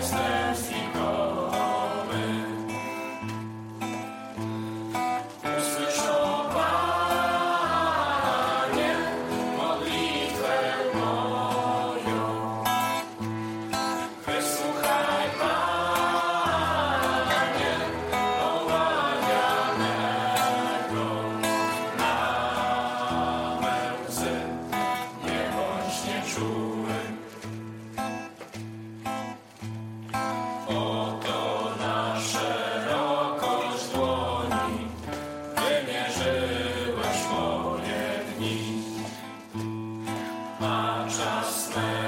distância. Amen.